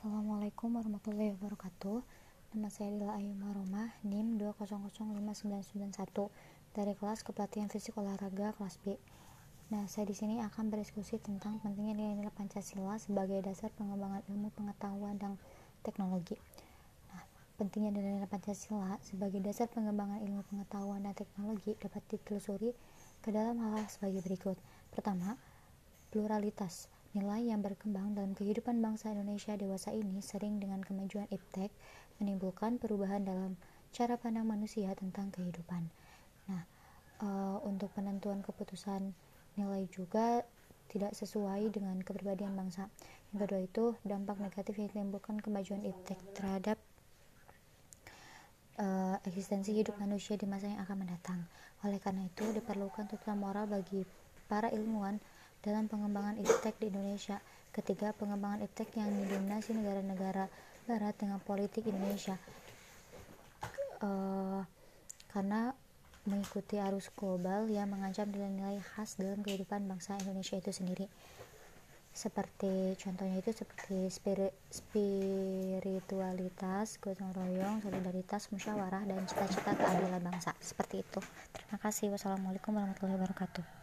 Assalamualaikum warahmatullahi wabarakatuh Nama saya adalah Ayu Maromah NIM 2005991 dari kelas Kepelatihan Fisik Olahraga kelas B Nah, saya di sini akan berdiskusi tentang pentingnya nilai-nilai Pancasila sebagai dasar pengembangan ilmu pengetahuan dan teknologi. Nah, pentingnya nilai-nilai Pancasila sebagai dasar pengembangan ilmu pengetahuan dan teknologi dapat ditelusuri ke dalam hal-hal sebagai berikut. Pertama, pluralitas. Nilai yang berkembang dalam kehidupan bangsa Indonesia dewasa ini sering dengan kemajuan iptek menimbulkan perubahan dalam cara pandang manusia tentang kehidupan. Nah, e, untuk penentuan keputusan nilai juga tidak sesuai dengan kepribadian bangsa. Yang kedua itu dampak negatif yang ditimbulkan kemajuan iptek terhadap uh, eksistensi hidup manusia di masa yang akan mendatang. Oleh karena itu, diperlukan tuntutan moral bagi para ilmuwan dalam pengembangan iptek di Indonesia. Ketiga, pengembangan iptek yang didominasi negara-negara barat dengan politik Indonesia. Uh, karena mengikuti arus global yang mengancam nilai-nilai khas dalam kehidupan bangsa Indonesia itu sendiri seperti contohnya itu seperti spirit, spiritualitas, gotong royong, solidaritas, musyawarah dan cita-cita keadilan bangsa seperti itu. Terima kasih. Wassalamualaikum warahmatullahi wabarakatuh.